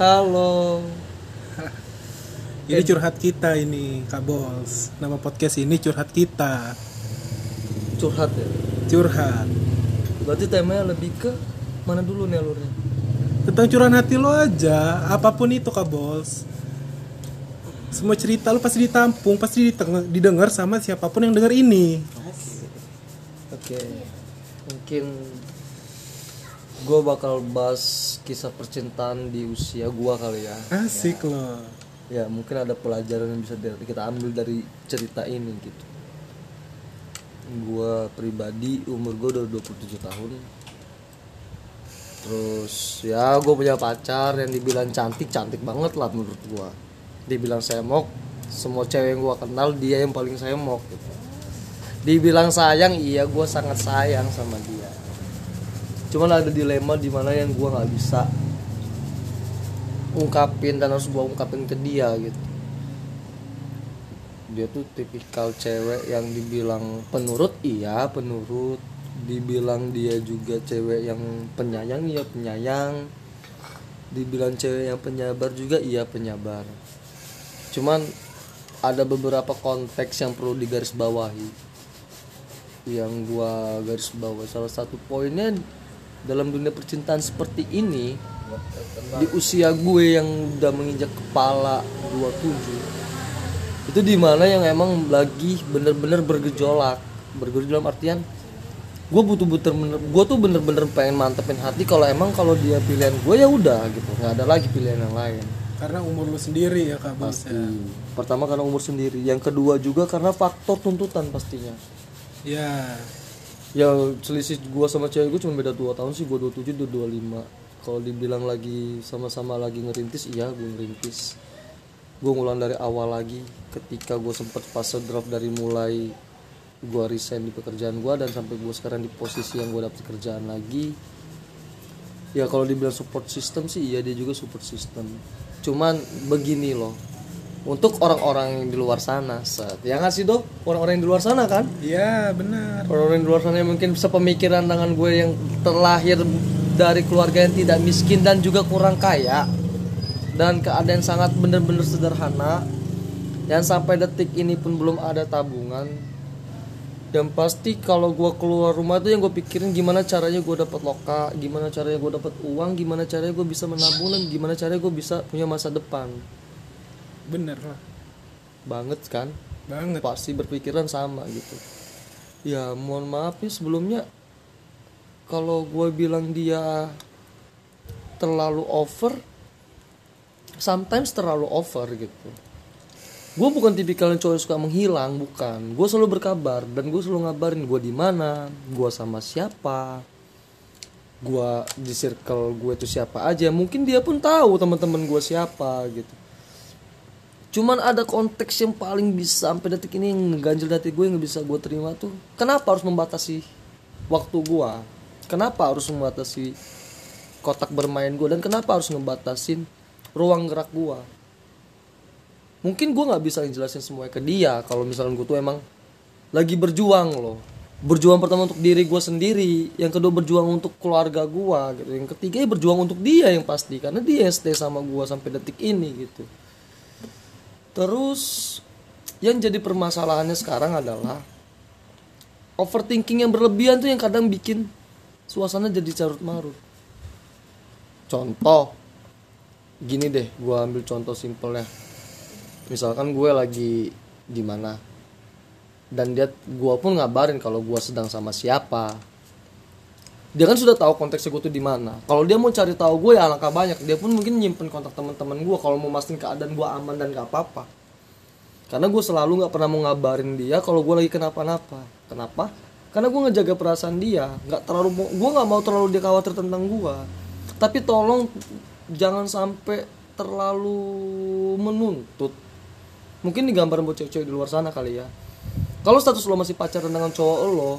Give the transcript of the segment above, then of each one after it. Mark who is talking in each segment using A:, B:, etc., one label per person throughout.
A: Halo.
B: Ini curhat kita ini, Kak Bos. Nama podcast ini curhat kita.
A: Curhat ya.
B: Curhat.
A: Berarti temanya lebih ke mana dulu nih alurnya?
B: Tentang curahan hati lo aja, apa pun itu Kak Bos. Semua cerita lo pasti ditampung, pasti didengar sama siapa pun yang dengar ini.
A: Oke. Mungkin gue bakal bahas kisah percintaan di usia gua kali ya.
B: Asik loh.
A: Ya mungkin ada pelajaran yang bisa kita ambil dari cerita ini gitu. Gua pribadi umur gue udah 27 tahun. Terus ya gue punya pacar yang dibilang cantik cantik banget lah menurut gua. Dibilang semok, semua cewek yang gua kenal dia yang paling semok gitu. Dibilang sayang, iya gua sangat sayang sama dia. Cuman ada dilema di mana yang gua nggak bisa ungkapin dan harus gua ungkapin ke dia gitu. Dia tuh tipikal cewek yang dibilang penurut iya penurut. Dibilang dia juga cewek yang penyayang iya penyayang. Dibilang cewek yang penyabar juga iya penyabar. Cuman ada beberapa konteks yang perlu digarisbawahi. Yang gua garis bawah salah satu poinnya dalam dunia percintaan seperti ini di usia gue yang udah menginjak kepala 27 itu di mana yang emang lagi bener-bener bergejolak. Bergejolak dalam artian gue butuh butuh bener gue tuh bener-bener pengen mantepin hati kalau emang kalau dia pilihan gue ya udah gitu. Nggak ada lagi pilihan yang lain.
B: Karena umur lo sendiri ya Kak
A: pasti. pertama karena umur sendiri. Yang kedua juga karena faktor tuntutan pastinya.
B: Ya.
A: Ya selisih gua sama cewek gue cuma beda 2 tahun sih gua 27 dia 25 kalau dibilang lagi sama-sama lagi ngerintis iya gue ngerintis. Gue ngulang dari awal lagi ketika gue sempet fase drop dari mulai gua resign di pekerjaan gua dan sampai gue sekarang di posisi yang gue dapet kerjaan lagi. Ya kalau dibilang support system sih iya dia juga support system. Cuman begini loh untuk orang-orang yang di luar sana set ya nggak sih dok? Orang-orang yang di luar sana kan?
B: Iya benar.
A: orang-orang di luar sana yang mungkin sepemikiran dengan gue yang terlahir dari keluarga yang tidak miskin dan juga kurang kaya. Dan keadaan sangat bener-bener sederhana. Yang sampai detik ini pun belum ada tabungan. Dan pasti kalau gue keluar rumah tuh yang gue pikirin gimana caranya gue dapat loka gimana caranya gue dapat uang gimana caranya gue bisa menabung dan gimana caranya gue bisa punya masa depan
B: Bener lah.
A: banget kan?
B: Banget.
A: pasti berpikiran sama gitu. Ya mohon maaf nih sebelumnya kalau gue bilang dia terlalu over sometimes terlalu over gitu. Gue bukan tipikal yang cowok yang suka menghilang bukan. Gue selalu berkabar dan gue selalu ngabarin gue di mana gue sama siapa. Gue di circle gue itu siapa aja. Mungkin dia pun tahu teman-teman gue siapa gitu cuman ada konteks yang paling bisa sampai detik ini yang ngeganjel hati gue yang bisa gue terima tuh kenapa harus membatasi waktu gue? Kenapa harus membatasi kotak bermain gue? Dan kenapa harus ngebatasin ruang gerak gue? Mungkin gue nggak bisa ngejelasin semuanya ke dia kalau misalnya gue tuh emang lagi berjuang loh. Berjuang pertama untuk diri gue sendiri yang kedua berjuang untuk keluarga gue gitu. Yang ketiga ya berjuang untuk dia yang pasti karena dia yang stay sama gue sampai detik ini gitu Terus yang jadi permasalahannya sekarang adalah overthinking yang berlebihan tuh yang kadang bikin suasana jadi carut marut. Contoh, gini deh, gue ambil contoh simpelnya. Misalkan gue lagi di mana dan dia gue pun ngabarin kalau gue sedang sama siapa. Dia kan sudah tahu konteksnya gue tuh di mana. Kalau dia mau cari tahu gue ya alangkah banyak. Dia pun mungkin nyimpen kontak teman-teman gue kalau mau mastiin keadaan gue aman dan gak apa-apa. Karena gue selalu nggak pernah mau ngabarin dia kalau gue lagi kenapa-napa. Kenapa? Karena gue ngejaga perasaan dia. Nggak terlalu gue nggak mau terlalu dia khawatir tentang gue. Tapi tolong jangan sampai terlalu menuntut. Mungkin digambar buat cewek-cewek di luar sana kali ya. Kalau status lo masih pacaran dengan cowok lo,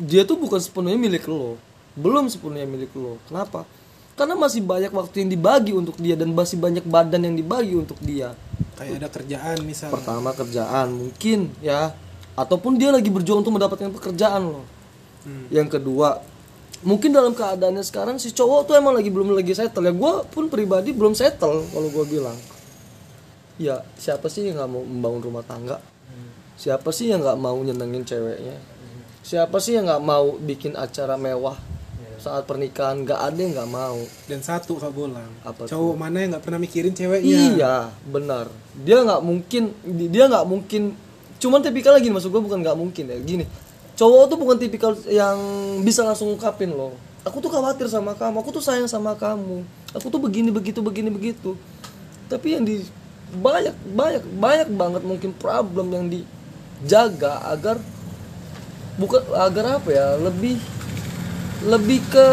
A: dia tuh bukan sepenuhnya milik lo. Belum sepenuhnya milik lo. Kenapa? Karena masih banyak waktu yang dibagi untuk dia dan masih banyak badan yang dibagi untuk dia.
B: Kayak ada kerjaan misalnya.
A: pertama kerjaan mungkin ya. Ataupun dia lagi berjuang untuk mendapatkan pekerjaan loh
B: Hmm.
A: yang kedua mungkin dalam keadaannya sekarang si cowok tuh emang lagi belum lagi settle ya. Gue pun pribadi belum settle kalau gue bilang. Ya siapa sih yang nggak mau membangun rumah tangga? Siapa sih yang nggak mau nyenengin ceweknya? Siapa sih yang nggak mau bikin acara mewah saat pernikahan nggak ada yang nggak mau.
B: Dan satu kak bolang
A: Apa
B: cowok mana yang nggak pernah mikirin ceweknya?
A: Iya benar. Dia nggak mungkin dia nggak mungkin cuman tipikal lagi maksud gue bukan nggak mungkin ya. Gini cowok tuh bukan tipikal yang bisa langsung ungkapin loh. Aku tuh khawatir sama kamu aku tuh sayang sama kamu. Aku tuh begini begitu begini begitu. Tapi yang di banyak banyak banyak banget mungkin problem yang dijaga agar bukan agar apa ya lebih lebih ke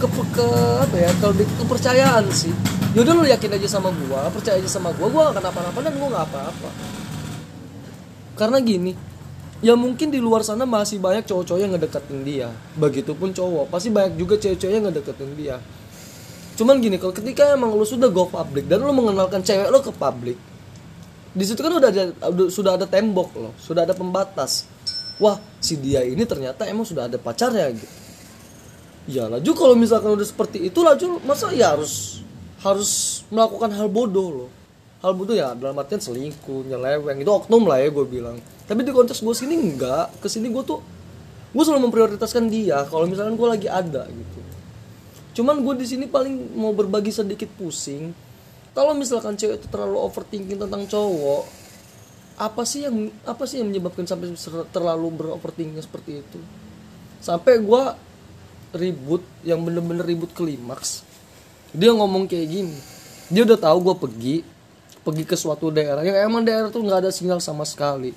A: ke, ke apa ya? Kalau ke kepercayaan sih. Yaudah lu yakin aja sama gua percaya aja sama gua. Gua gak kenapa-napa dan gua gak apa-apa. Karena gini ya mungkin di luar sana masih banyak cowok-cowok yang ngedeketin dia. Begitupun cowok. Pasti banyak juga cewek-cewek yang ngedeketin dia. Cuman gini kalau ketika emang lu sudah go public dan lu mengenalkan cewek lo ke publik di situ kan udah ada udah- sudah ada tembok loh. Sudah ada pembatas wah si dia ini ternyata emang sudah ada pacarnya gitu. Ya laju kalau misalkan udah seperti itu laju masa ya harus harus melakukan hal bodoh loh. Hal bodoh ya dalam artian selingkuh nyeleweng itu oknum lah ya gue bilang. Tapi di konteks gue sini enggak. Ke sini gue tuh gue selalu memprioritaskan dia kalau misalkan gue lagi ada gitu. Cuman gue di sini paling mau berbagi sedikit pusing. Kalau misalkan cewek itu terlalu overthinking tentang cowok apa sih yang apa sih yang menyebabkan sampai terlalu beroverthinking seperti itu? Sampai gue ribut yang bener-bener ribut klimaks dia ngomong kayak gini. Dia udah tahu gue pergi pergi ke suatu daerah. Yang emang daerah tuh nggak ada sinyal sama sekali.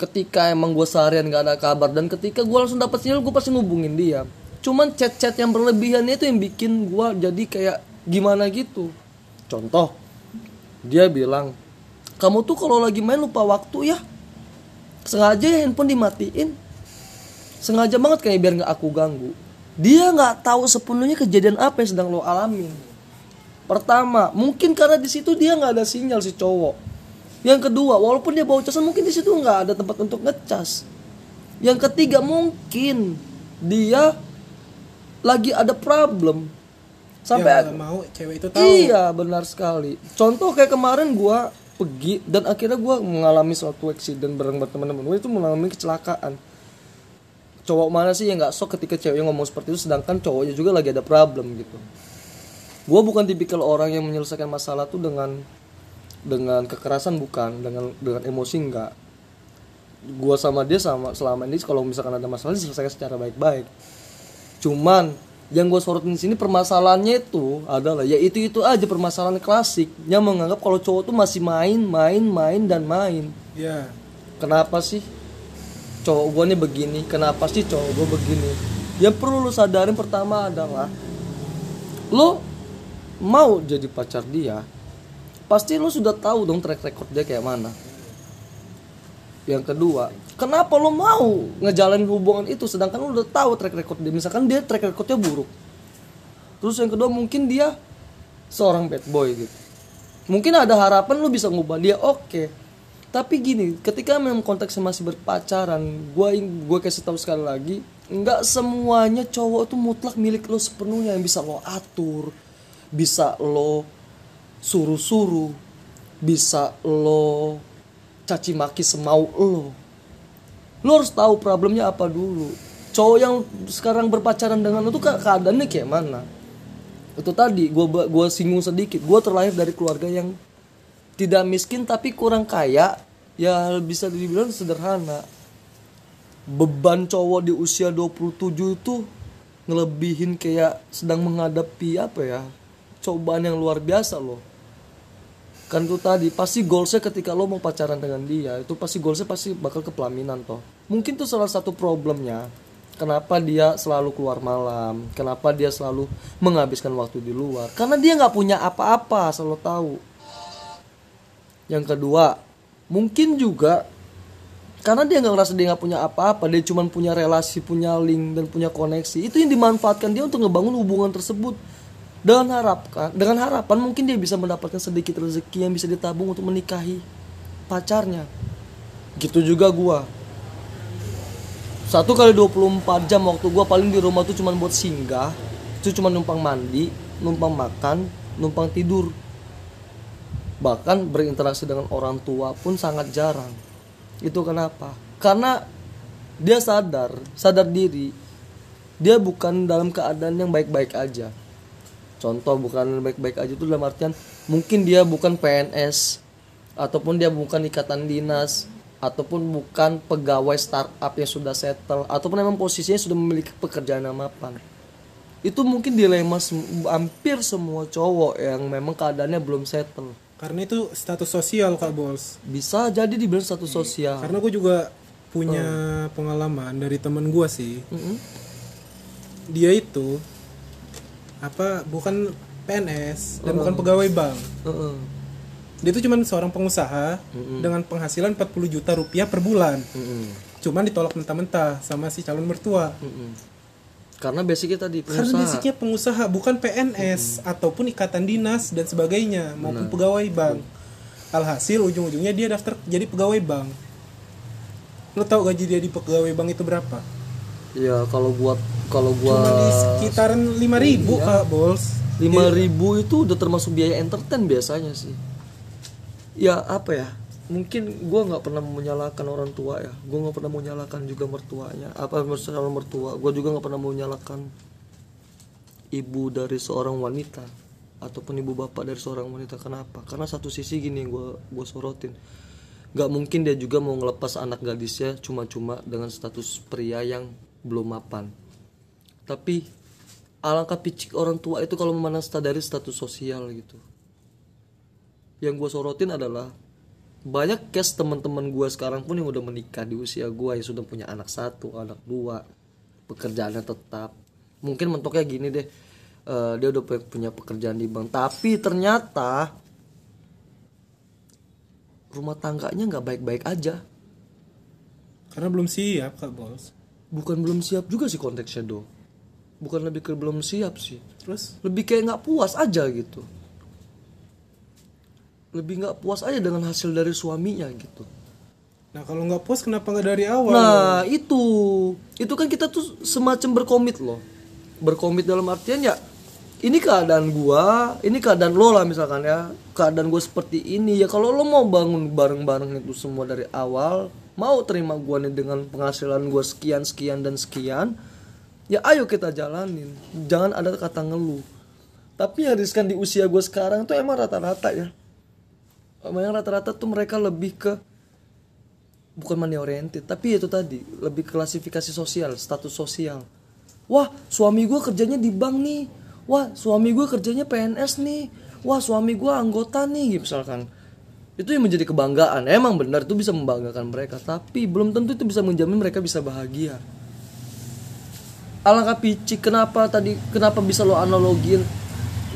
A: Ketika emang gue seharian nggak ada kabar dan ketika gue langsung dapat sinyal gue pasti ngubungin dia. Cuman chat-chat yang berlebihan itu yang bikin gue jadi kayak gimana gitu. Contoh dia bilang kamu tuh kalau lagi main lupa waktu ya. Sengaja ya handphone dimatiin. Sengaja banget kayak biar nggak aku ganggu. Dia nggak tahu sepenuhnya kejadian apa yang sedang lo alamin pertama mungkin karena di situ dia nggak ada sinyal si cowok. Yang kedua walaupun dia bawa casan mungkin di situ nggak ada tempat untuk ngecas. Yang ketiga mungkin dia lagi ada problem. Sampai
B: nggak mau cewek itu tahu.
A: Iya benar sekali. Contoh kayak kemarin gua pergi dan akhirnya gua mengalami suatu accident bareng teman-teman gue itu mengalami kecelakaan. Cowok mana sih yang nggak sok ketika ceweknya ngomong seperti itu sedangkan cowoknya juga lagi ada problem gitu. Gua bukan tipikal orang yang menyelesaikan masalah tuh dengan dengan kekerasan bukan, dengan dengan emosi enggak. Gua sama dia sama selama ini kalau misalkan ada masalah diselesaikan secara baik-baik cuman yang gue sorotin di sini permasalahannya itu adalah ya itu itu aja permasalahan klasik yang menganggap kalau cowok tuh masih main main main dan main.
B: Ya.
A: Kenapa sih cowok gue nih begini? Kenapa sih cowok gue begini? Yang perlu lu sadarin pertama adalah lo mau jadi pacar dia pasti lo sudah tahu dong track record dia kayak mana yang kedua kenapa lo mau ngejalanin hubungan itu sedangkan lo udah tahu track record dia? Misalkan dia track recordnya buruk. Terus yang kedua mungkin dia seorang bad boy gitu. Mungkin ada harapan lo bisa ngubah dia oke. Tapi gini ketika memang konteksnya masih berpacaran gue gue kasih tahu sekali lagi nggak semuanya cowok tuh mutlak milik lo sepenuhnya. Yang bisa lo atur bisa lo suruh-suruh bisa lo caci maki semau lo. Lo harus tahu problemnya apa dulu. Cowok yang sekarang berpacaran dengan lo tuh ke- keadaannya kayak mana? Itu tadi gue gua singgung sedikit. Gue terlahir dari keluarga yang tidak miskin tapi kurang kaya. Ya bisa dibilang sederhana. Beban cowok di usia 27 itu ngelebihin kayak sedang menghadapi apa ya? Cobaan yang luar biasa loh kan itu tadi pasti goalsnya ketika lo mau pacaran dengan dia itu pasti goalsnya pasti bakal ke pelaminan toh. Mungkin tuh salah satu problemnya kenapa dia selalu keluar malam kenapa dia selalu menghabiskan waktu di luar. Karena dia nggak punya apa-apa selalu tahu. Yang kedua mungkin juga karena dia nggak ngerasa dia nggak punya apa-apa dia cuma punya relasi punya link dan punya koneksi itu yang dimanfaatkan dia untuk ngebangun hubungan tersebut dengan harapkan dengan harapan mungkin dia bisa mendapatkan sedikit rezeki yang bisa ditabung untuk menikahi pacarnya. Gitu juga gua. Satu kali 24 jam waktu gua paling di rumah tuh cuman buat singgah. Itu cuma numpang mandi numpang makan numpang tidur. Bahkan berinteraksi dengan orang tua pun sangat jarang. Itu kenapa? Karena dia sadar sadar diri. Dia bukan dalam keadaan yang baik-baik aja contoh bukan baik-baik aja itu dalam artian mungkin dia bukan PNS ataupun dia bukan ikatan dinas ataupun bukan pegawai startup yang sudah settle ataupun memang posisinya sudah memiliki pekerjaan yang mapan itu mungkin dilema sem- hampir semua cowok yang memang keadaannya belum settle
B: Karena itu status sosial Kak Bos.
A: bisa jadi dibilang status sosial
B: Karena gue juga punya pengalaman dari temen gue sih.
A: Mm-mm.
B: Dia itu apa bukan PNS dan bukan pegawai bank.
A: Heeh.
B: Dia itu cuma seorang pengusaha dengan penghasilan 40 juta rupiah per bulan. Cuman ditolak mentah-mentah sama si calon mertua.
A: Karena basicnya tadi
B: Karena
A: pengusaha
B: basicnya pengusaha bukan PNS ataupun ikatan dinas dan sebagainya maupun pegawai bank. Alhasil ujung-ujungnya dia daftar jadi pegawai bank. Lo tau gaji dia di pegawai bank itu berapa?
A: Ya kalau gua kalau gua
B: Cuma di sekitaran 5000 ribu kak bos.
A: 5000 itu udah termasuk biaya entertain biasanya sih. Ya apa ya? Mungkin gua nggak pernah menyalahkan orang tua ya. Gua nggak pernah menyalahkan juga mertuanya. Apa maksudnya mertua? Gua juga nggak pernah menyalahkan ibu dari seorang wanita ataupun ibu bapak dari seorang wanita. Kenapa? Karena satu sisi gini yang gua gua sorotin. Nggak mungkin dia juga mau ngelepas anak gadisnya cuma-cuma dengan status pria yang belum mapan. Tapi alangkah picik orang tua itu kalau memandang dari status sosial gitu. Yang gue sorotin adalah banyak case teman-teman gue sekarang pun yang udah menikah di usia gue yang sudah punya anak satu anak dua pekerjaannya tetap. Mungkin mentoknya gini deh eh, dia udah pu- punya pekerjaan di bank. Tapi ternyata rumah tangganya nggak baik-baik aja.
B: Karena belum siap kak bos.
A: Bukan belum siap juga sih konteksnya do bukan lebih ke belum siap sih.
B: Terus?
A: Lebih kayak nggak puas aja gitu. Lebih nggak puas aja dengan hasil dari suaminya gitu.
B: Nah kalau nggak puas kenapa nggak dari awal?
A: nah itu. Itu kan kita tuh semacam berkomit loh. Berkomit dalam artian ya ini keadaan gua ini keadaan lo lah misalkan ya. Keadaan gua seperti ini. Ya kalau lo mau bangun bareng-bareng itu semua dari awal mau terima gua nih dengan penghasilan gua sekian sekian dan sekian ya ayo kita jalanin. Jangan ada kata ngeluh. Tapi yang riskan di usia gue sekarang tuh emang rata-rata ya. Emang rata-rata tuh mereka lebih ke bukan money oriented tapi itu tadi lebih klasifikasi sosial status sosial. Wah suami gue kerjanya di bank nih. Wah suami gue kerjanya PNS nih. Wah suami gue anggota nih misalkan itu yang menjadi kebanggaan. Emang benar itu bisa membanggakan mereka. Tapi belum tentu itu bisa menjamin mereka bisa bahagia. Alangkah picik kenapa tadi kenapa bisa lo analogin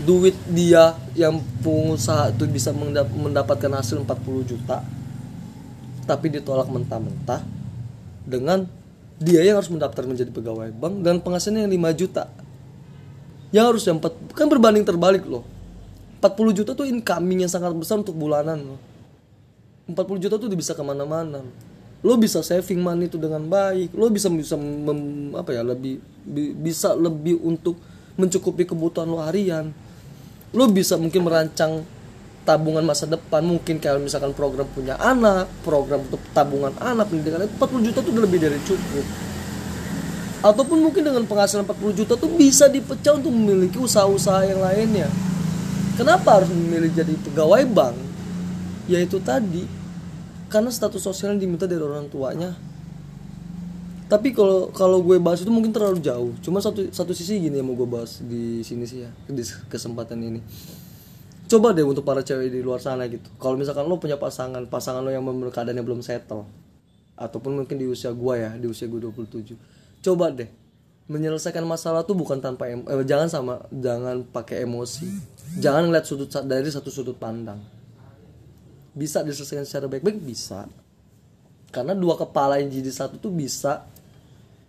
A: duit dia yang pengusaha itu bisa mendap- mendapatkan hasil 40 juta tapi ditolak mentah-mentah dengan dia yang harus mendaftar menjadi pegawai bank dan penghasilannya yang 5 juta. Yang harus yang 4 kan berbanding terbalik loh. 40 juta tuh incoming yang sangat besar untuk bulanan loh 40 juta tuh bisa ke mana-mana. Lo bisa saving money itu dengan baik. Lo bisa bisa mem- apa ya lebih bi- bisa lebih untuk mencukupi kebutuhan lo harian. Lo bisa mungkin merancang tabungan masa depan. Mungkin kayak misalkan program punya anak program untuk tabungan anak pendidikan itu 40 juta tuh udah lebih dari cukup. Ataupun mungkin dengan penghasilan 40 juta tuh bisa dipecah untuk memiliki usaha-usaha yang lainnya. Kenapa harus memilih jadi pegawai bank yaitu tadi karena status sosial yang diminta dari orang tuanya. Tapi kalau kalau gue bahas itu mungkin terlalu jauh. Cuma satu satu sisi gini yang mau gue bahas di sini sih ya di kesempatan ini. Coba deh untuk para cewek di luar sana gitu. Kalau misalkan lo punya pasangan pasangan lo yang memang keadaannya belum settle ataupun mungkin di usia gue ya di usia gue 27 coba deh menyelesaikan masalah tuh bukan tanpa em- eh, jangan sama jangan pakai emosi. Jangan ngeliat sudut dari satu sudut pandang bisa diselesaikan secara baik-baik? Bisa. Karena dua kepala yang jadi satu tuh bisa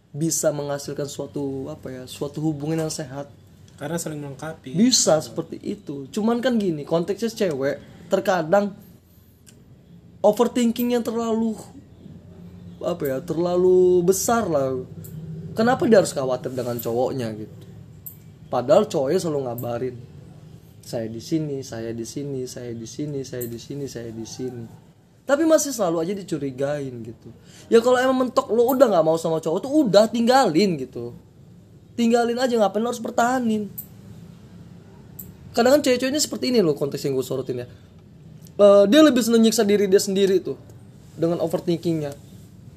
A: bisa menghasilkan suatu apa ya suatu hubungan yang sehat.
B: Karena saling melengkapi.
A: bisa seperti itu. Cuman kan gini konteksnya cewek terkadang overthinking yang terlalu apa ya terlalu besar lah. Kenapa dia harus khawatir dengan cowoknya gitu? Padahal cowoknya selalu ngabarin saya di sini saya di sini saya di sini saya di sini saya di sini. Tapi masih selalu aja dicurigain gitu. Ya kalau emang mentok lo udah nggak mau sama cowok tuh udah tinggalin gitu. Tinggalin aja ngapain lo harus pertahanin? Kadang kan cewek-ceweknya seperti ini loh konteks yang gue sorotin ya. Eh, dia lebih seneng nyiksa diri dia sendiri tuh dengan overthinkingnya.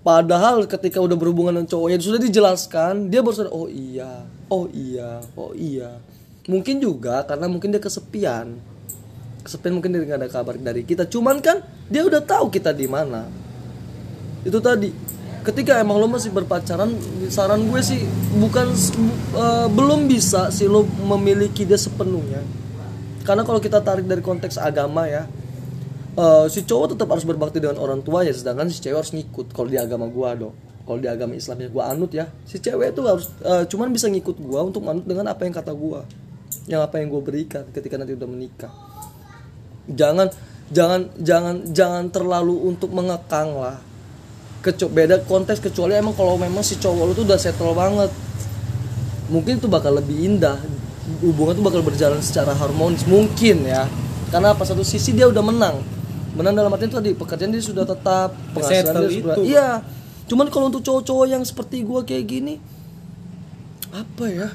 A: Padahal ketika udah berhubungan dengan cowoknya sudah dijelaskan dia baru sadar oh iya oh iya oh iya mungkin juga karena mungkin dia kesepian. Kesepian mungkin dia nggak ada kabar dari kita. Cuman kan dia udah tahu kita di mana. Itu tadi. Ketika emang lo masih berpacaran saran gue sih bukan eh, belum bisa sih lo memiliki dia sepenuhnya. Karena kalau kita tarik dari konteks agama ya eh, si cowok tetap harus berbakti dengan orang tuanya sedangkan si cewek harus ngikut kalau di agama gua dong kalau di agama Islam ya gua anut ya si cewek itu harus eh, cuman bisa ngikut gua untuk manut dengan apa yang kata gua yang apa yang gua berikan ketika nanti udah menikah. Jangan jangan jangan jangan terlalu untuk mengekang lah. Kecu beda konteks kecuali emang kalau memang si cowok lu tuh udah settle banget. Mungkin itu bakal lebih indah. Hubungan tuh bakal berjalan secara harmonis mungkin ya. Karena apa? Satu sisi dia udah menang. Menang dalam artian tadi pekerjaan dia sudah tetap penghasilan
B: Settle
A: dia sudah
B: itu.
A: iya. Cuman kalau untuk cowok-cowok yang seperti gua kayak gini apa ya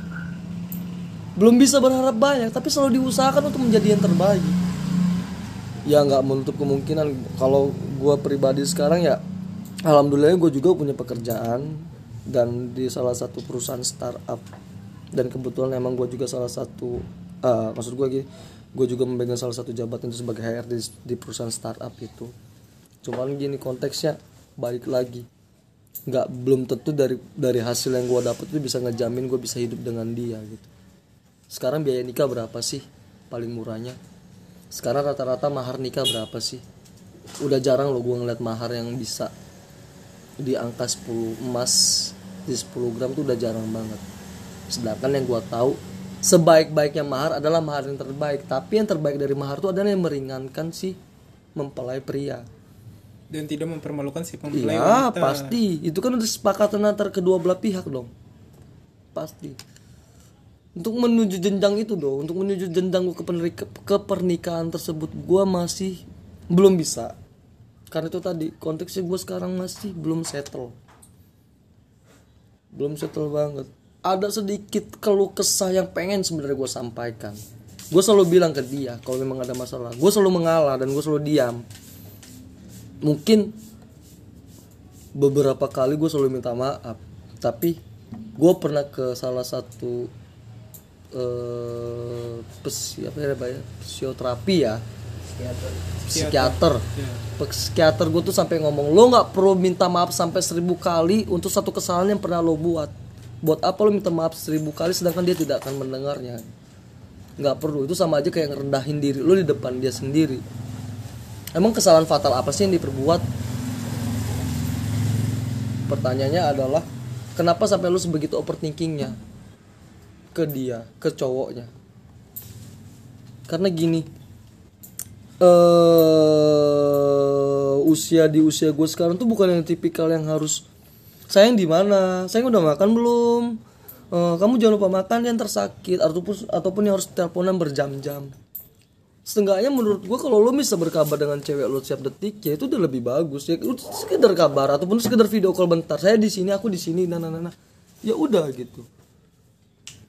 A: belum bisa berharap banyak tapi selalu diusahakan untuk menjadi yang terbaik. Ya nggak menutup kemungkinan. Kalau gua pribadi sekarang ya alhamdulillah gue juga punya pekerjaan dan di salah satu perusahaan startup. Dan kebetulan emang gue juga salah satu eh, maksud gue gini gue juga memegang salah satu jabatan itu sebagai HRD di, di perusahaan startup itu. Cuman gini konteksnya balik lagi. Nggak belum tentu dari dari hasil yang gue dapet itu bisa ngejamin gue bisa hidup dengan dia gitu sekarang biaya nikah berapa sih? Paling murahnya. Sekarang rata-rata mahar nikah berapa sih? Udah jarang loh gue ngeliat mahar yang bisa di angka 10 emas di 10 gram tuh udah jarang banget. Sedangkan yang gue tahu sebaik-baiknya mahar adalah mahar yang terbaik. Tapi yang terbaik dari mahar tuh adalah yang meringankan si mempelai pria.
B: Dan tidak mempermalukan si mempelai
A: Iya
B: wanita.
A: pasti. Itu kan udah kesepakatan antar kedua belah pihak dong. Pasti untuk menuju jenjang itu dong untuk menuju jenjang gua ke, ke pernikahan tersebut gua masih belum bisa. Karena itu tadi konteksnya gue sekarang masih belum settle. Belum settle banget. Ada sedikit keluh kesah yang pengen sebenarnya gue sampaikan. Gue selalu bilang ke dia kalau memang ada masalah. Gue selalu mengalah dan gue selalu diam. Mungkin beberapa kali gue selalu minta maaf. Tapi gue pernah ke salah satu eh psi apa ya psioterapi ya. Psikiater.
B: Ya.
A: psikiater gue tuh sampai ngomong lo nggak perlu minta maaf sampai seribu kali untuk satu kesalahan yang pernah lo buat. Buat apa lo minta maaf seribu kali sedangkan dia tidak akan mendengarnya? Nggak perlu. Itu sama aja kayak ngerendahin diri lo di depan dia sendiri. Emang kesalahan fatal apa sih yang diperbuat? Pertanyaannya adalah kenapa sampai lo sebegitu overthinkingnya ke dia ke cowoknya. Karena gini eh usia di usia gue sekarang tuh bukan yang tipikal yang harus sayang di mana? Sayang udah makan belum? Eh, kamu jangan lupa makan yang tersakit ataupun ataupun yang harus teleponan berjam-jam. Setengahnya menurut gue kalau lo bisa berkabar dengan cewek lo setiap detik ya itu udah lebih bagus. Ya lu sekedar kabar ataupun sekedar video call bentar saya di sini aku di sini nah nah nah nah. ya udah gitu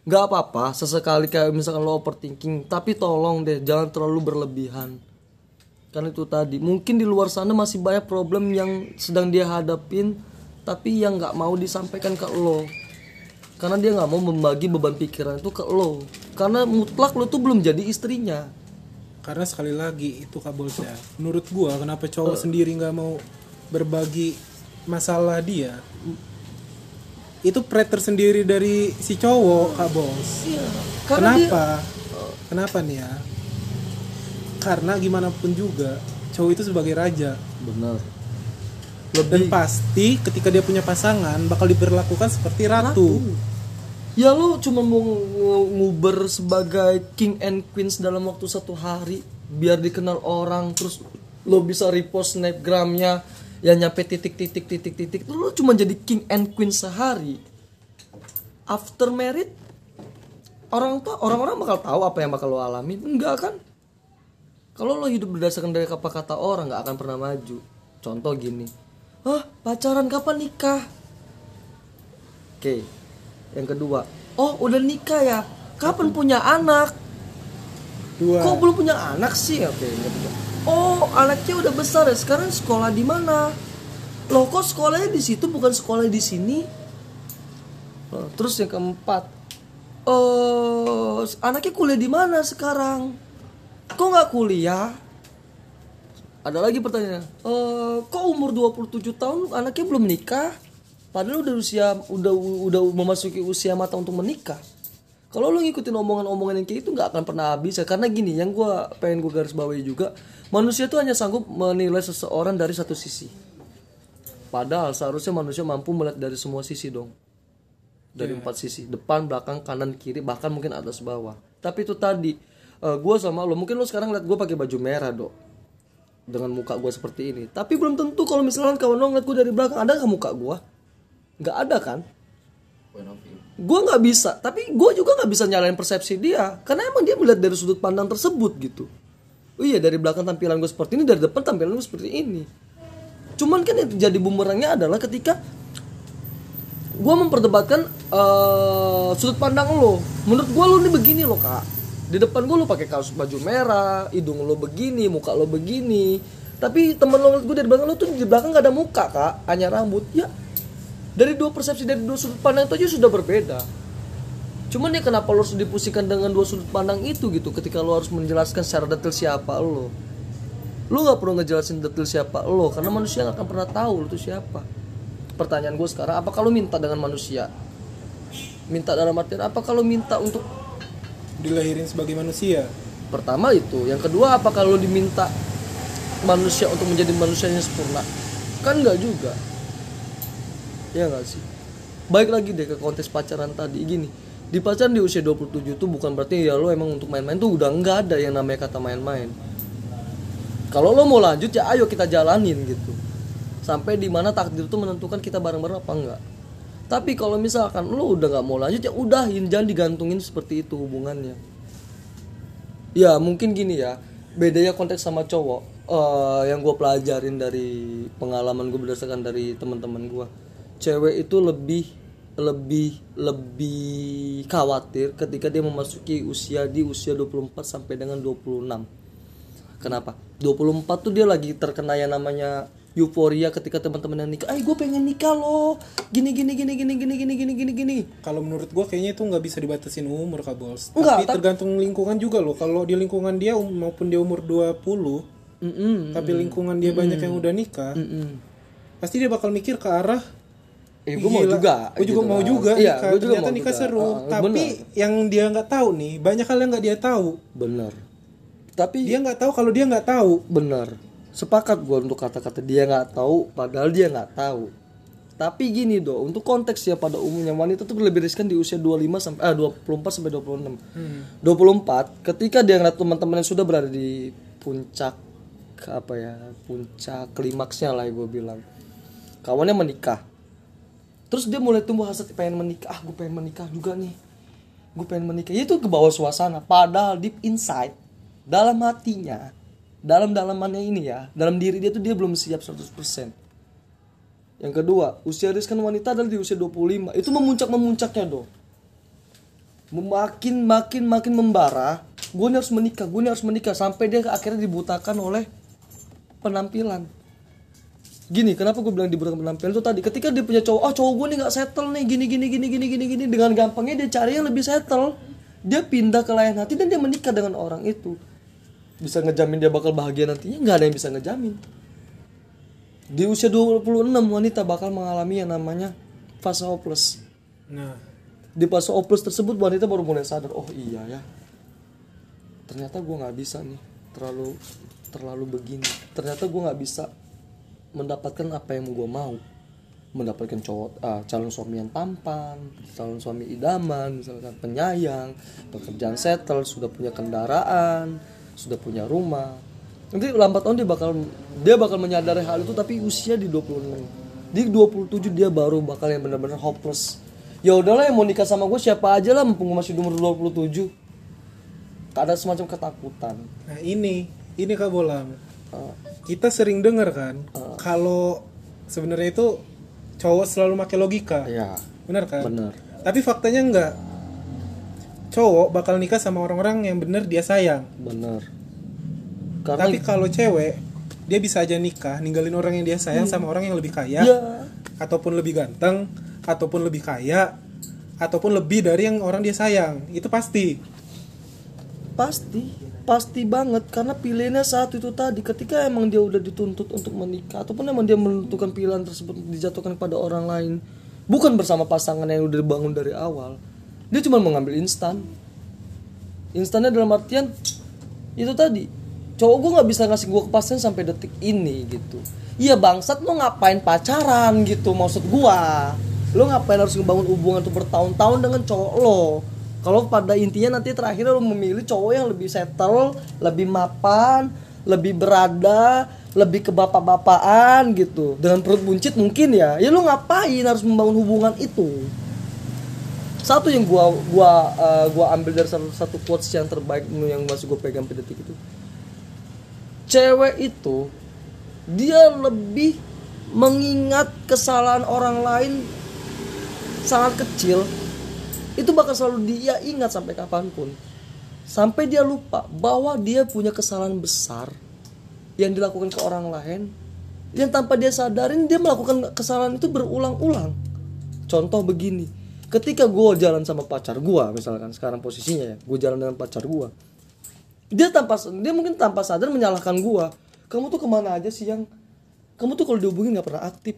A: nggak apa-apa sesekali kayak misalkan lo overthinking tapi tolong deh jangan terlalu berlebihan. Kan itu tadi. Mungkin di luar sana masih banyak problem yang sedang dia hadapin tapi yang nggak mau disampaikan ke lo. Karena dia nggak mau membagi beban pikiran itu ke lo. Karena mutlak lo tuh belum jadi istrinya.
B: Karena sekali lagi itu kabel ya menurut gua kenapa cowok sendiri nggak mau berbagi masalah dia itu pride tersendiri dari si cowok kak bos.
A: Iya karena dia
B: kenapa? Kenapa nih ya? Karena gimana pun juga cowok itu sebagai raja.
A: Benar.
B: Dan pasti ketika dia punya pasangan bakal diberlakukan seperti ratu,
A: ya lo cuma mau ngu- nguber sebagai king and queens dalam waktu satu hari biar dikenal orang terus lo bisa repost snapgramnya yang nyampe titik titik titik titik lu cuma jadi king and queen sehari. After married orang tua orang-orang bakal tahu apa yang bakal lo alamin enggak kan? Kalau lo hidup berdasarkan dari apa kata orang nggak akan pernah maju. Contoh gini. Ah pacaran kapan nikah? Oke. Yang kedua. Oh udah nikah ya? Kapan punya anak?
B: Dua.
A: Kok belum punya anak sih? Oke oh anaknya udah besar. Ya sekarang sekolah di mana? Loh kok sekolahnya di situ bukan sekolah di sini? Oh, terus yang keempat. Oh anaknya kuliah di mana sekarang? Kok nggak kuliah? Ada lagi pertanyaan. Eh kok umur 27 tahun anaknya belum nikah? Padahal udah usia udah udah memasuki usia mata untuk menikah kalau lo ngikutin omongan-omongan yang kayak itu nggak akan pernah habis ya karena gini yang gua pengen gue garis bawahi juga manusia tuh hanya sanggup menilai seseorang dari satu sisi. Padahal seharusnya manusia mampu melihat dari semua sisi dong. Dari empat sisi depan belakang kanan kiri bahkan mungkin atas bawah. Tapi itu tadi eh, gua sama lo mungkin lo sekarang lihat gue pakai baju merah dok. Dengan muka gue seperti ini. Tapi belum tentu kalau misalnya kawan lo ngeliat gue dari belakang ada nggak muka gue nggak ada kan gue nggak bisa tapi gue juga nggak bisa nyalain persepsi dia karena emang dia melihat dari sudut pandang tersebut gitu. Oh iya dari belakang tampilan gue seperti ini dari depan tampilan gue seperti ini. Cuman kan yang jadi bumerangnya adalah ketika gue memperdebatkan eh, sudut pandang lo. Menurut gue lo ini begini lo kak. Di depan gue lo pakai kaos baju merah hidung lo begini muka lo begini. Tapi temen lo gue dari belakang lo tuh di belakang gak ada muka kak. Hanya rambut. Ya dari dua persepsi dari dua sudut pandang itu aja sudah berbeda. Cuman ya kenapa lo harus dipusingkan dengan dua sudut pandang itu gitu ketika lo harus menjelaskan secara detail siapa lo? Lo nggak perlu ngejelasin detail siapa lo karena manusia nggak akan pernah tahu lo tuh siapa. Pertanyaan gue sekarang apa kalau minta dengan manusia? Minta dalam artian apa kalau minta untuk
B: dilahirin sebagai manusia?
A: Pertama itu. Yang kedua apa kalau diminta manusia untuk menjadi manusia yang sempurna? Kan nggak juga ya nggak sih? Baik lagi deh ke kontes pacaran tadi. Gini di pacaran di usia 27 itu bukan berarti ya lo emang untuk main-main tuh udah nggak ada yang namanya kata main-main. Kalau lo mau lanjut ya ayo kita jalanin gitu. Sampai di mana takdir itu menentukan kita bareng-bareng apa enggak tapi kalau misalkan lo udah nggak mau lanjut ya udahin jangan digantungin seperti itu hubungannya. Ya mungkin gini ya bedanya konteks sama cowok eh, yang gue pelajarin dari pengalaman gue berdasarkan dari teman-teman gue cewek itu lebih lebih lebih khawatir ketika dia memasuki usia di usia 24 sampai dengan 26 kenapa 24 tuh dia lagi terkena yang namanya euforia ketika teman-teman yang nikah, eh gue pengen nikah loh, gini gini gini gini gini gini gini gini gini.
B: kalau menurut gua kayaknya itu nggak bisa dibatasin umur kak bos
A: Enggak,
B: tapi tergantung lingkungan juga loh kalau di lingkungan dia um- maupun dia umur 20
A: Mm-mm.
B: tapi lingkungan dia banyak yang udah nikah
A: Mm-mm.
B: pasti dia bakal mikir ke arah
A: Eh, gue mau
B: Gila,
A: juga.
B: gue juga
A: gitu
B: mau
A: kan.
B: juga
A: Iya, gue juga
B: ternyata
A: mau
B: nikah
A: juga.
B: seru
A: Ah,
B: tapi
A: bener.
B: yang dia nggak tahu nih banyak hal yang nggak dia tahu
A: bener. Tapi
B: dia nggak tahu kalau dia nggak tahu
A: bener. Sepakat gue untuk kata-kata dia nggak tahu, padahal dia nggak tahu. Tapi gini do, untuk konteks ya pada umumnya wanita tuh lebih riskan di usia 25 sampai ah 24 sampai 26. 24 ketika dia ngeliat teman-teman yang sudah berada di puncak apa ya, puncak klimaksnya lah gue bilang. Kawannya menikah. Terus dia mulai tumbuh hasrat pengen menikah. Ah, gue pengen menikah juga nih. Gue pengen menikah. Itu ke bawah suasana. Padahal deep inside, dalam hatinya, dalam dalamannya ini ya, dalam diri dia tuh dia belum siap 100%. Yang kedua, usia riskan wanita adalah di usia 25. Itu memuncak-memuncaknya dong. Makin makin makin membara, gue harus menikah, gue harus menikah sampai dia akhirnya dibutakan oleh penampilan. Gini, kenapa gue bilang dibutakan penampilan itu tadi? Ketika dia punya cowok, oh cowok gue nih nggak settle nih, gini gini gini gini gini gini, dengan gampangnya dia cari yang lebih settle. Dia pindah ke lain hati dan dia menikah dengan orang itu. Bisa ngejamin dia bakal bahagia nantinya? Nggak ada yang bisa ngejamin. Di usia 26 wanita bakal mengalami yang namanya fase hopeless.
B: nah
A: Di fase hopeless tersebut wanita baru mulai sadar, oh iya ya. Ternyata gue nggak bisa nih, terlalu terlalu begini. Ternyata gue nggak bisa mendapatkan apa yang gue mau. Mendapatkan cowok, ah, calon suami yang tampan, calon suami idaman, misalkan penyayang, pekerjaan settle, sudah punya kendaraan, sudah punya rumah. nanti lambat tahun dia bakal dia bakal menyadari hal itu tapi usia di 26 di 27 dia baru bakal yang benar-benar hopeless ya udahlah yang mau nikah sama gue siapa aja lah mumpung masih umur 27 ada semacam ketakutan
B: Nah ini, ini Kak Bolang.
A: Uh,
B: Kita sering dengar kan, kalau sebenarnya itu cowok selalu pakai logika,
A: ya
B: benar kan?
A: benar
B: Tapi faktanya enggak. Cowok bakal nikah sama orang-orang yang bener dia sayang.
A: benar karena
B: Tapi kalau cewek, dia bisa aja nikah ninggalin orang yang dia sayang sama orang yang lebih kaya,
A: ya
B: ataupun lebih ganteng, ataupun lebih kaya, ataupun lebih dari yang orang dia sayang. Itu pasti.
A: pasti pasti banget karena pilihannya saat itu tadi. Ketika emang dia udah dituntut untuk menikah ataupun emang dia menentukan pilihan tersebut dijatuhkan kepada orang lain bukan bersama pasangan yang udah dibangun dari awal dia cuma mengambil instan. Instannya dalam artian itu tadi cowok gue nggak bisa ngasih gue kepastian sampai detik ini gitu. Iya bangsat lo ngapain pacaran gitu maksud gua. Lo ngapain harus ngebangun hubungan tuh bertahun-tahun dengan cowok lo kalau pada intinya nanti terakhir lo memilih cowok yang lebih settle lebih mapan lebih berada lebih ke bapak-bapakan gitu. Dengan perut buncit mungkin ya. Ya lo ngapain harus membangun hubungan itu? Satu yang gua gua eh, gua ambil dari satu, satu quotes yang terbaik yang masih gue pegang pada detik itu. Cewek itu dia lebih mengingat kesalahan orang lain sangat kecil itu bakal selalu dia ingat sampai kapan pun. Sampai dia lupa bahwa dia punya kesalahan besar yang dilakukan ke orang lain yang tanpa dia sadarin dia melakukan kesalahan itu berulang-ulang. Contoh begini ketika gue jalan sama pacar gue misalkan sekarang posisinya ya gue jalan dengan pacar gue dia tanpa dia mungkin tanpa sadar menyalahkan gua. Kamu tuh ke mana aja sih yang? Kamu tuh kalau dihubungin nggak pernah aktif.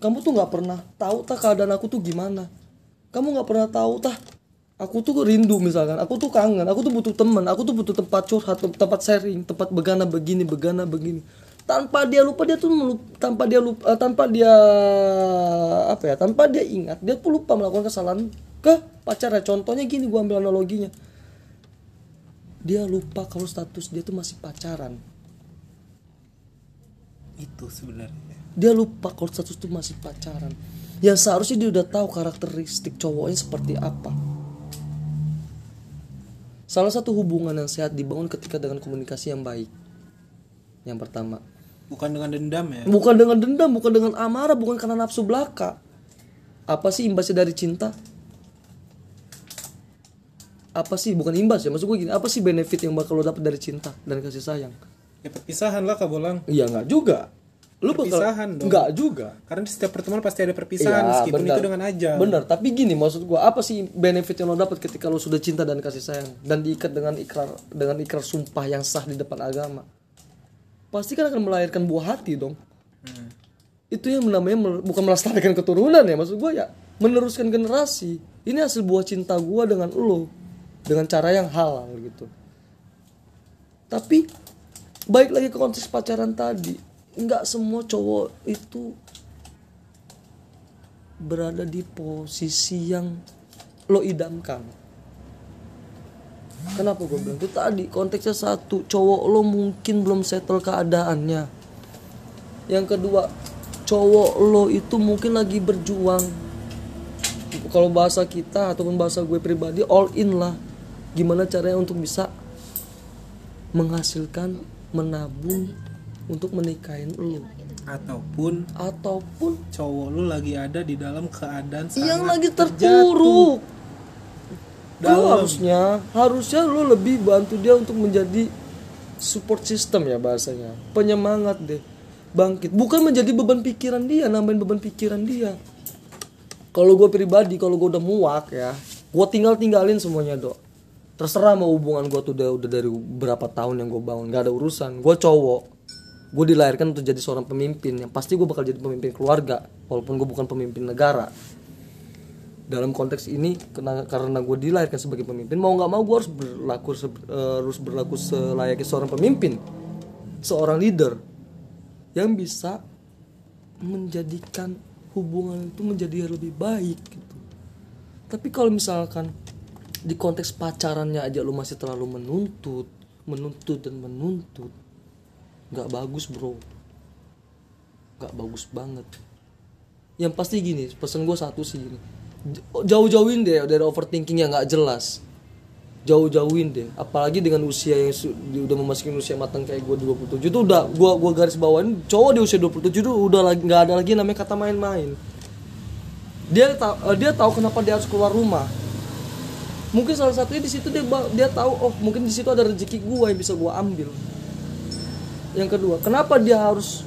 A: Kamu tuh nggak pernah tahu tak keadaan aku tuh gimana kamu nggak pernah tahu tah. Aku tuh rindu misalkan. Aku tuh kangen. Aku tuh butuh teman. Aku tuh butuh tempat curhat tempat sharing tempat begana begini begana begini. Tanpa dia lupa dia tuh melup- tanpa dia lupa eh, tanpa dia apa ya tanpa dia ingat dia tuh lupa melakukan kesalahan ke pacarnya. Contohnya gini gua ambil analoginya. Dia lupa kalau status dia tuh masih pacaran.
B: Itu sebenarnya.
A: dia lupa kalau status tuh masih pacaran yang seharusnya dia udah tahu karakteristik cowoknya seperti apa. Salah satu hubungan yang sehat dibangun ketika dengan komunikasi yang baik. Yang pertama.
B: Bukan dengan dendam ya.
A: bukan dengan dendam bukan dengan amarah bukan karena nafsu belaka. Apa sih imbasnya dari cinta? Apa sih bukan imbas ya maksud gue gini apa sih benefit yang bakal lo dapet dari cinta dan kasih sayang?
B: Ya perpisahan lah Kak Bolang.
A: iya nggak juga lu bakal
B: Perpisahan dong.
A: nggak juga
B: Karena di setiap pertemuan pasti ada perpisahan
A: Iya,
B: meskipun
A: benar.
B: itu dengan aja.
A: Bener, tapi gini maksud gua apa sih benefit yang lo dapat ketika lo sudah cinta dan kasih sayang dan diikat dengan ikrar dengan ikrar sumpah yang sah di depan agama? Pasti kan akan melahirkan buah hati dong.
B: Hmm.
A: Itu yang namanya bukan melestarikan keturunan ya maksud gua ya meneruskan generasi. Ini hasil buah cinta gua dengan lo dengan cara yang halal gitu. Tapi baik lagi ke konteks pacaran tadi, nggak semua cowok itu berada di posisi yang lo idamkan. Kenapa gue bilang itu tadi konteksnya satu cowok lo mungkin belum settle keadaannya. Yang kedua cowok lo itu mungkin lagi berjuang. Kalau bahasa kita ataupun bahasa gue pribadi all in lah. Gimana caranya untuk bisa menghasilkan menabung untuk menikahin lo
B: Ataupun
A: ataupun
B: cowok lu lagi ada di dalam keadaan
A: yang
B: sangat
A: lagi
B: terjatuh.
A: terpuruk. Lu
B: Dalam.
A: harusnya harusnya lu lebih bantu dia untuk menjadi support system ya bahasanya. Penyemangat deh. Bangkit. Bukan menjadi beban pikiran dia nambahin beban pikiran dia. Kalau gue pribadi kalau gue udah muak ya gue tinggal tinggalin semuanya dok. Terserah mau hubungan gue tuh udah udah dari berapa tahun yang gue bangun. Gak ada urusan. Gue cowok gue dilahirkan untuk jadi seorang pemimpin yang pasti gue bakal jadi pemimpin keluarga walaupun gue bukan pemimpin negara. Dalam konteks ini kena- karena gue dilahirkan sebagai pemimpin mau nggak mau gue harus berlaku eh, harus berlaku selayaknya seorang pemimpin seorang leader yang bisa menjadikan hubungan itu menjadi lebih baik gitu. Tapi kalau misalkan di konteks pacarannya aja lu masih terlalu menuntut menuntut dan menuntut nggak bagus bro. Nggak bagus banget. Yang pasti gini pesan gue satu sih gini. J- jauh-jauhin deh dari overthinking yang nggak jelas. Jauh-jauhin deh. Apalagi dengan usia yang udah memasuki usia matang kayak gue 27 itu udah gua gua garis bawain cowok di usia 27 itu udah lagi nggak ada lagi namanya kata main-main. Dia tahu dia tahu kenapa dia harus keluar rumah. Mungkin salah satunya di situ dia dia tahu oh mungkin di situ ada rezeki gua yang bisa gua ambil yang kedua kenapa dia harus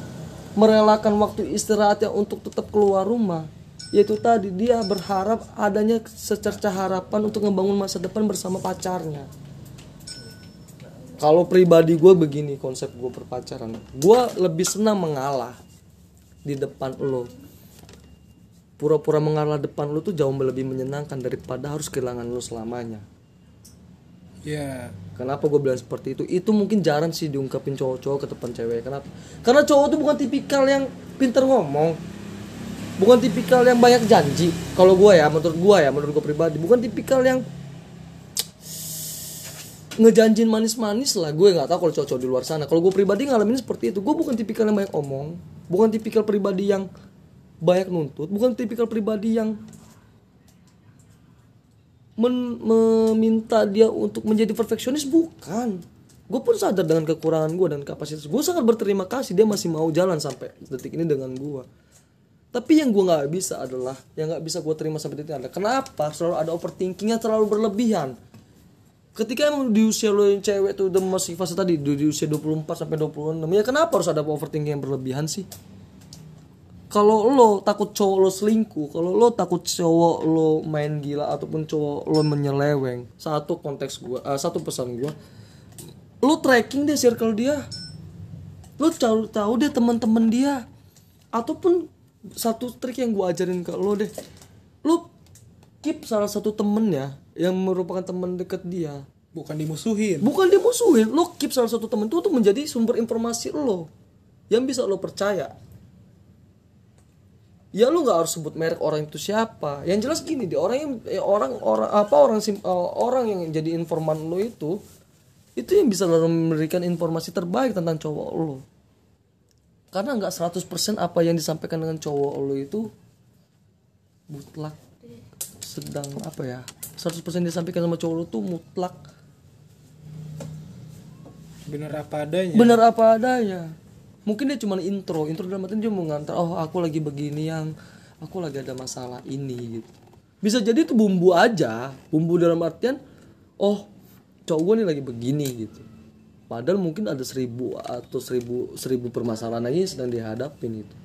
A: merelakan waktu istirahatnya untuk tetap keluar rumah? Yaitu tadi dia berharap adanya secerca harapan untuk ngebangun masa depan bersama pacarnya. Kalau pribadi gue begini konsep gue berpacaran gue lebih senang mengalah di depan lo. Pura-pura mengalah depan lo tuh jauh lebih menyenangkan daripada harus kehilangan lo selamanya
B: ya
A: Kenapa gue bilang seperti itu? Itu mungkin jarang sih diungkapin cowok-cowok ke depan cewek. Kenapa? Karena cowok tuh bukan tipikal yang pinter ngomong. Bukan tipikal yang banyak janji. Kalau gue ya, menurut gue ya, menurut gue pribadi, bukan tipikal yang ngejanjin manis-manis lah. Gue nggak tahu kalau cowok-cowok di luar sana. Kalau gue pribadi ngalamin seperti itu. Gue bukan tipikal yang banyak omong. Bukan tipikal pribadi yang banyak nuntut. Bukan tipikal pribadi yang men- meminta dia untuk menjadi perfeksionis? Bukan. Gue pun sadar dengan kekurangan gue dan kapasitas gue sangat berterima kasih dia masih mau jalan sampai detik ini dengan gue tapi yang gue nggak bisa adalah yang nggak bisa gue terima sampai detik ini adalah kenapa selalu ada overthinkingnya terlalu berlebihan? Ketika emang di usia lo yang cewek tuh udah masih fase tadi di, usia 24 sampai 26 ya kenapa harus ada overthinking yang berlebihan sih kalau lo takut cowok lo selingkuh, kalau lo takut cowok lo main gila ataupun cowok lo menyeleweng, satu konteks gua, eh, satu pesan gua, lo tracking deh circle dia, lo tahu tahu deh teman-teman dia, ataupun satu trik yang gua ajarin ke lo deh, lo keep salah satu temen ya yang merupakan teman dekat dia,
B: bukan dimusuhin.
A: Bukan dimusuhin, lo keep salah satu temen itu untuk menjadi sumber informasi lo yang bisa lo percaya ya lu nggak harus sebut merek orang itu siapa. Yang jelas gini deh orang yang eh, orang orang apa orang sim, eh, orang yang jadi informan lo itu itu yang bisa memberikan informasi terbaik tentang cowok lo karena nggak 100% apa yang disampaikan dengan cowok lo itu mutlak sedang apa ya 100% disampaikan sama cowok lo tuh mutlak.
B: Bener apa adanya?
A: Bener apa adanya mungkin dia cuma intro intro dalam artian dia mau ngantar oh aku lagi begini yang. Aku lagi ada masalah ini gitu. Bisa jadi itu bumbu aja bumbu dalam artian oh cowok gue nih lagi begini gitu. Padahal mungkin ada seribu atau seribu seribu permasalahan lagi yang sedang dihadapin itu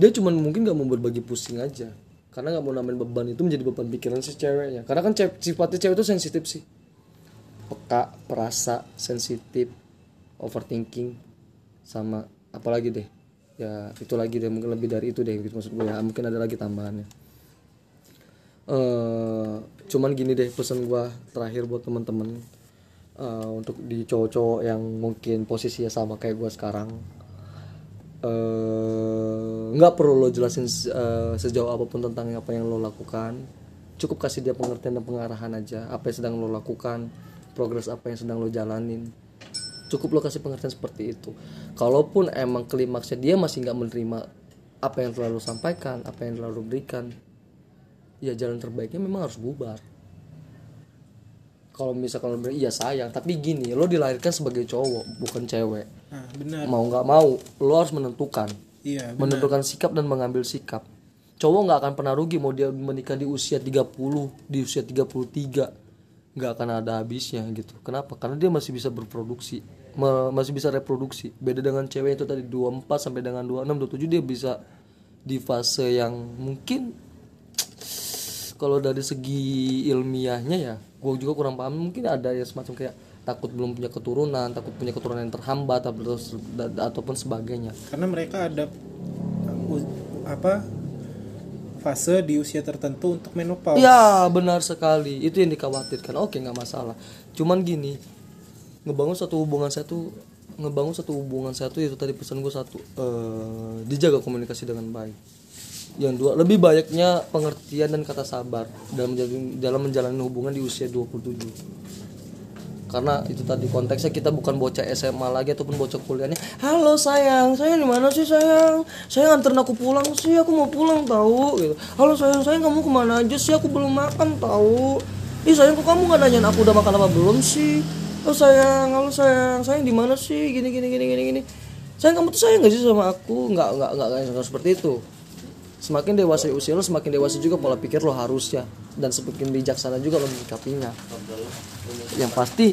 A: dia cuma mungkin nggak mau berbagi pusing aja. Karena nggak mau nambahin beban itu menjadi beban pikiran si ceweknya. Karena kan ce- sifatnya cewek itu sensitif sih. Peka perasa sensitif overthinking sama apalagi deh? Ya itu lagi deh mungkin lebih dari itu deh gitu maksud gue ya. Mungkin ada lagi tambahannya. Eh cuman gini deh pesan gue terakhir buat teman-teman eh, untuk di cowok-cowok yang mungkin posisinya sama kayak gue sekarang eh, nggak perlu lo jelasin eh, sejauh apa pun tentang apa yang lo lakukan. Cukup kasih dia pengertian dan pengarahan aja apa yang sedang lo lakukan progres apa yang sedang lo jalanin cukup lo kasih pengertian seperti itu. Kalaupun emang klimaksnya dia masih nggak menerima apa yang telah lo sampaikan apa yang telah lo berikan ya jalan terbaiknya memang harus bubar. Kalau misalkan lo bilang iya sayang tapi gini lo dilahirkan sebagai cowok bukan cewek.
B: Nah benar.
A: Mau nggak mau lo harus menentukan.
B: Iya
A: menentukan sikap dan mengambil sikap. Cowok nggak akan pernah rugi mau dia menikah di usia 30 di usia 33 nggak akan ada habisnya gitu. Kenapa? Karena dia masih bisa berproduksi masih bisa reproduksi. Beda dengan cewek itu tadi 24 sampai dengan 26 27 dia bisa di fase yang mungkin kalau dari segi ilmiahnya ya gue juga kurang paham. Mungkin ada ya semacam kayak takut belum punya keturunan takut punya keturunan yang terhambat atau ataupun sebagainya.
B: Karena mereka ada apa fase di usia tertentu untuk menopause.
A: Ya benar sekali. Itu yang dikhawatirkan. Oke nggak masalah. Cuman gini ngebangun satu hubungan saya tuh ngebangun satu hubungan saya tuh itu tadi pesan gue satu eh, dijaga komunikasi dengan baik. Yang dua lebih banyaknya pengertian dan kata sabar dalam menjalani, dalam menjalani hubungan di usia 27 karena itu tadi konteksnya kita bukan bocah SMA lagi ataupun bocah kuliahnya halo sayang sayang di mana sih sayang? Sayang anterin aku pulang sih aku mau pulang tahu gitu. Halo sayang sayang kamu ke mana aja sih? Aku belum makan tahu ih sayang kok kamu gak nanyain aku udah makan apa belum sih oh sayang halo sayang. Sayang di mana sih? Gini gini gini gini gini. Sayang kamu tuh sayang gak sih sama aku? Nggak nggak nggak nggak seperti itu. Semakin dewasa usia lo semakin dewasa juga pola pikir lo harusnya. Dan semakin bijaksana juga lo menyikapinya. Yang pasti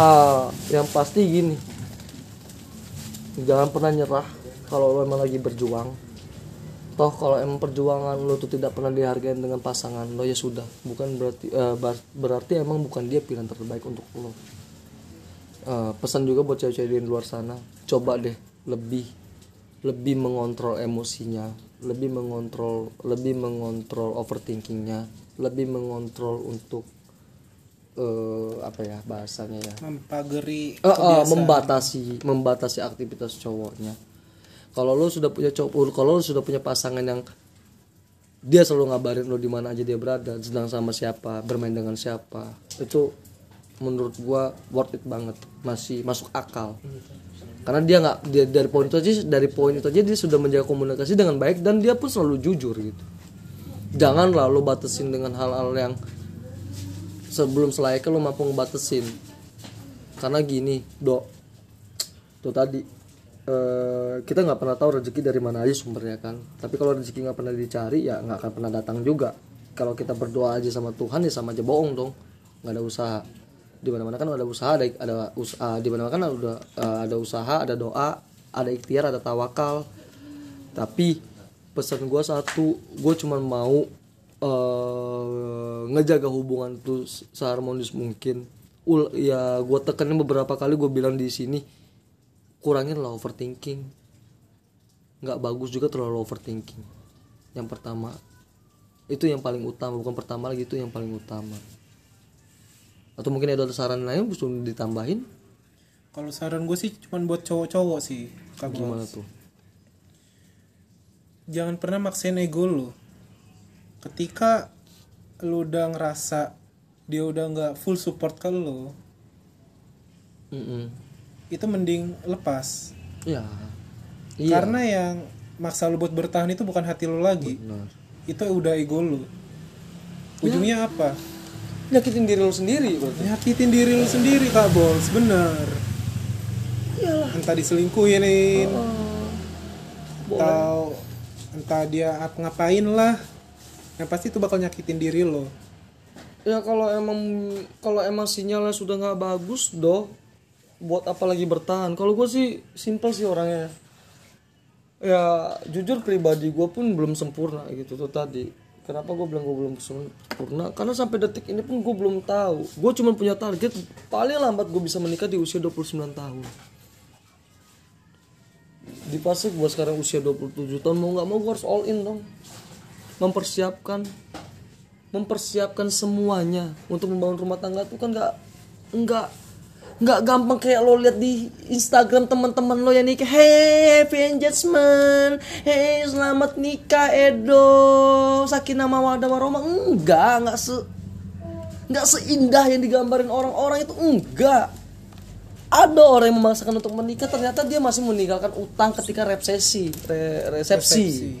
A: hal yang pasti gini. Jangan pernah nyerah kalau lo emang lagi berjuang toh kalau emang perjuangan lo tuh tidak pernah dihargai dengan pasangan lo ya sudah. Bukan berarti bar- berarti emang bukan dia pilihan terbaik untuk lo. Eh, pesan juga buat cewek-cewek di luar sana coba deh lebih lebih mengontrol emosinya lebih mengontrol lebih mengontrol overthinkingnya lebih mengontrol untuk eh apa ya bahasanya ya?
B: Mempagari
A: eh,
B: kebiasaan.
A: membatasi membatasi aktivitas cowoknya kalau lo sudah punya cowok kalau lo sudah punya pasangan yang dia selalu ngabarin lo di mana aja dia berada sedang sama siapa bermain dengan siapa itu menurut gua worth it banget. Masih masuk akal. Karena dia nggak dia dari poin itu aja dari poin itu aja dia sudah menjaga komunikasi dengan baik dan dia pun selalu jujur gitu. Jangan lalu batasin dengan hal-hal yang sebelum selayaknya lo mampu ngebatasin. Karena gini dok. Tuh tadi eh, kita nggak pernah tahu rezeki dari mana aja sumbernya kan. Tapi kalau rezeki nggak pernah dicari ya nggak akan pernah datang juga. Kalau kita berdoa aja sama Tuhan ya sama aja bohong dong. Nggak ada usaha. Di mana mana kan ada usaha ada ada usaha di mana mana kan ada eh, ada usaha ada doa ada ikhtiar ada tawakal. Tapi pesan gue satu gue cuman mau eh, ngejaga hubungan tuh seharmonis mungkin. Ul ya gue tekenin beberapa kali gue bilang di sini kurangin lah overthinking. Nggak bagus juga terlalu overthinking. Yang pertama. Itu yang paling utama bukan pertama lagi itu yang paling utama. Atau mungkin ada saran lain bisa ditambahin?
B: Kalau saran gue sih cuman buat cowok-cowok sih Kak
A: gimana tuh?
B: Jangan pernah maksain ego lu. Ketika lu udah ngerasa dia udah nggak full support ke lu
A: Mm-mm.
B: Itu mending lepas.
A: Ya iya.
B: Karena yang maksa lu buat bertahan itu bukan hati lu lagi.
A: Benar.
B: itu udah ego lu. Ujungnya apa?
A: Nyakitin diri lo sendiri berarti
B: nyakitin diri lu sendiri kak bos. Bener
A: iyalah.
B: Entah diselingkuhin
A: Oh.
B: atau entah dia ap- ngapain lah. Yang pasti itu bakal nyakitin diri lo.
A: Ya kalau emang kalau emang sinyalnya sudah nggak bagus doh buat apa lagi bertahan? Kalau gue sih simpel sih orangnya. Ya jujur pribadi gue pun belum sempurna gitu tuh tadi. Kenapa gue bilang gue belum sempurna? Karena sampai detik ini pun gue belum tahu. Gue cuma punya target paling lambat gue bisa menikah di usia 29 tahun. Di fase gue sekarang usia 27 tahun mau nggak mau gue harus all in dong. Mempersiapkan mempersiapkan semuanya untuk membangun rumah tangga tuh kan nggak nggak nggak gampang kayak lo lihat di Instagram teman-teman lo yang nikah. Hey happy engagement hey selamat nikah Edo. Sakinah mawadah warahmah enggak nggak se nggak seindah yang digambarin orang-orang itu enggak. Ada orang yang memaksakan untuk menikah ternyata dia masih meninggalkan utang ketika resepsi re- resepsi.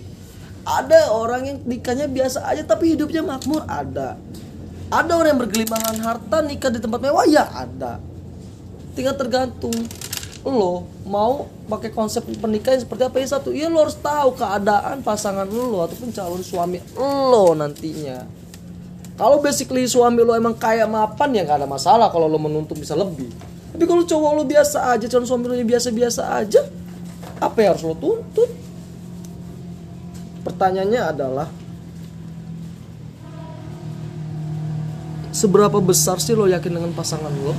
A: ada orang yang nikahnya biasa aja tapi hidupnya makmur. Ada. Ada orang yang bergelimangan harta nikah di tempat mewah ya ada tinggal tergantung. Lo mau pakai konsep pernikahan seperti apa? Ya satu ya lo harus tahu keadaan pasangan lo ataupun calon suami lo nantinya. Kalau basically suami lo emang kaya mapan ya nggak ada masalah kalau lo menuntut bisa lebih. Tapi kalau cowok lo biasa aja calon suami lo biasa-biasa aja apa yang harus lo tuntut? Pertanyaannya adalah seberapa besar sih lo yakin dengan pasangan lo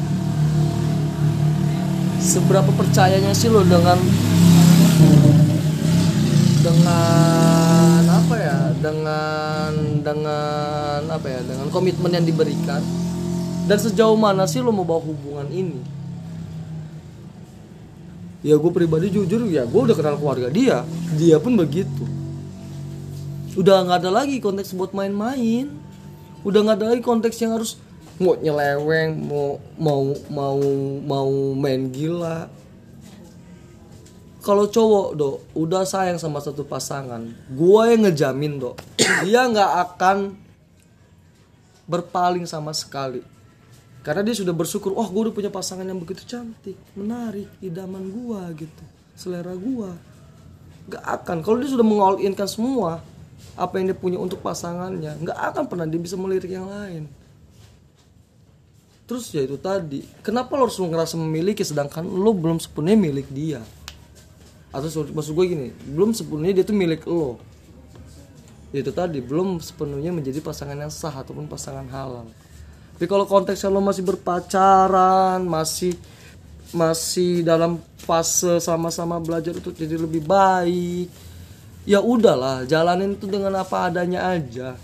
A: seberapa percayanya sih lo dengan dengan apa ya dengan dengan apa ya dengan komitmen yang diberikan? Dan sejauh mana sih lo mau bawa hubungan ini? Ya gue pribadi jujur ya gue udah kenal keluarga dia. Dia pun begitu. Udah nggak ada lagi konteks buat main-main. Udah nggak ada lagi konteks yang harus mau nyeleweng mau mau mau mau main gila. Kalau cowok do udah sayang sama satu pasangan gue yang ngejamin do dia nggak akan berpaling sama sekali. Karena dia sudah bersyukur oh gue udah punya pasangan yang begitu cantik menarik idaman gue gitu selera gue nggak akan. Kalau dia sudah mengall inkan semua apa yang dia punya untuk pasangannya nggak akan pernah dia bisa melirik yang lain terus ya itu tadi kenapa lo harus ngerasa memiliki sedangkan lo belum sepenuhnya milik dia? Atau maksud gue gini belum sepenuhnya dia tuh milik lo. Ya itu tadi belum sepenuhnya menjadi pasangan yang sah ataupun pasangan halal. Tapi kalau konteksnya lo masih berpacaran masih masih dalam fase sama-sama belajar untuk jadi lebih baik ya udahlah jalanin itu dengan apa adanya aja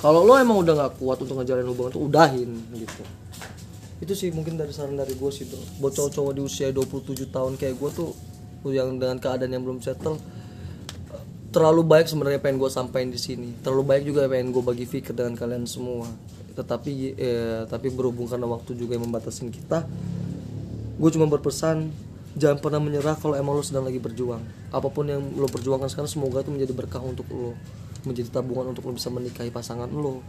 A: kalau lo emang udah nggak kuat untuk ngejalanin hubungan tuh udahin gitu. Itu sih mungkin dari saran dari gue sih tuh buat cowok-cowok di usia 27 tahun kayak gue tuh yang dengan keadaan yang belum settle terlalu baik sebenarnya pengen gue sampaikan di sini. Terlalu baik juga pengen gue bagi pikir dengan kalian semua. Tetapi eh, tapi berhubung karena waktu juga yang membatasi kita gue cuma berpesan jangan pernah menyerah kalau emang lo sedang lagi berjuang. Apa pun yang lo perjuangkan sekarang semoga itu menjadi berkah untuk lo menjadi tabungan untuk lo bisa menikahi pasangan lo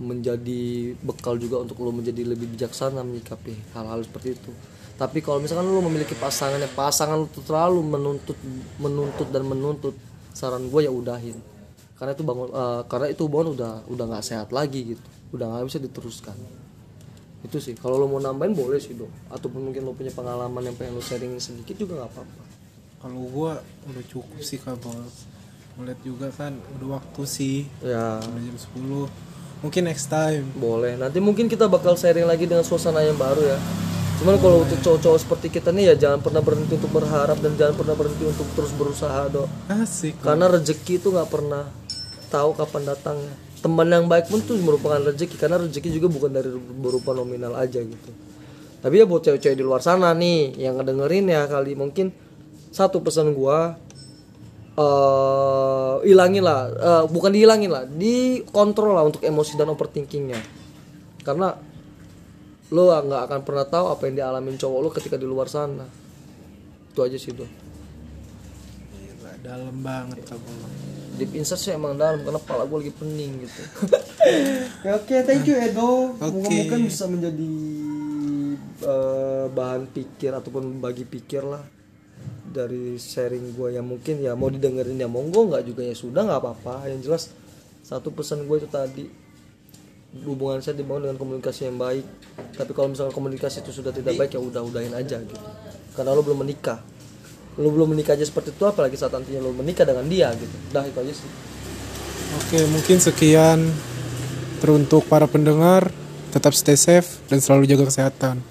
A: menjadi bekal juga untuk lo menjadi lebih bijaksana menyikapi hal-hal seperti itu. Tapi kalau misalkan lo memiliki pasangan yang pasangan lo terlalu menuntut menuntut dan menuntut saran gue ya udahin. Karena itu bangun uh, karena itu hubungan udah udah nggak sehat lagi gitu. Udah nggak bisa diteruskan. Itu sih. Kalau lo mau nambahin boleh sih dong. Ataupun mungkin lo punya pengalaman yang pengen lo sharing sedikit juga nggak apa-apa.
B: Kalau gue udah cukup sih kabel melihat juga kan udah waktu sih.
A: Ya.
B: Udah jam 10 mungkin next time.
A: Boleh. Nanti mungkin kita bakal sharing lagi dengan suasana yang baru ya. Cuman kalau untuk cowok-cowok seperti kita nih ya jangan pernah berhenti untuk berharap dan jangan pernah berhenti untuk terus berusaha dok.
B: Asik
A: karena rezeki itu nggak pernah tahu kapan datangnya teman yang baik pun tuh merupakan rezeki karena rezeki juga bukan dari berupa nominal aja gitu. Tapi ya buat cewek-cewek di luar sana nih yang ngedengerin ya kali mungkin satu pesan gua eh ilangin lah. Eh, bukan dihilangin lah dikontrol lah untuk emosi dan overthinkingnya. Karena lo nggak akan pernah tahu apa yang dialamin cowok lo ketika di luar sana. Itu aja sih tuh
B: Gila, dalam banget kabel
A: deep insert sih emang dalam karena kepala gue lagi pening gitu. Ya oke thank you Edo. Moga-moga bisa menjadi eh, bahan pikir ataupun bagi pikir lah dari sharing gue yang mungkin ya mau didengerin ya monggo nggak juga ya sudah nggak apa-apa. Yang jelas satu pesan gue itu tadi hubungan saya dibangun dengan komunikasi yang baik. Tapi kalau misalnya komunikasi itu sudah tidak baik ya udah udahin aja gitu. Karena lo belum menikah. Lo belum menikah aja seperti itu apalagi saat nantinya lo menikah dengan dia gitu. Dah itu aja sih.
B: Oke mungkin sekian. Teruntuk para pendengar tetap stay safe dan selalu jaga kesehatan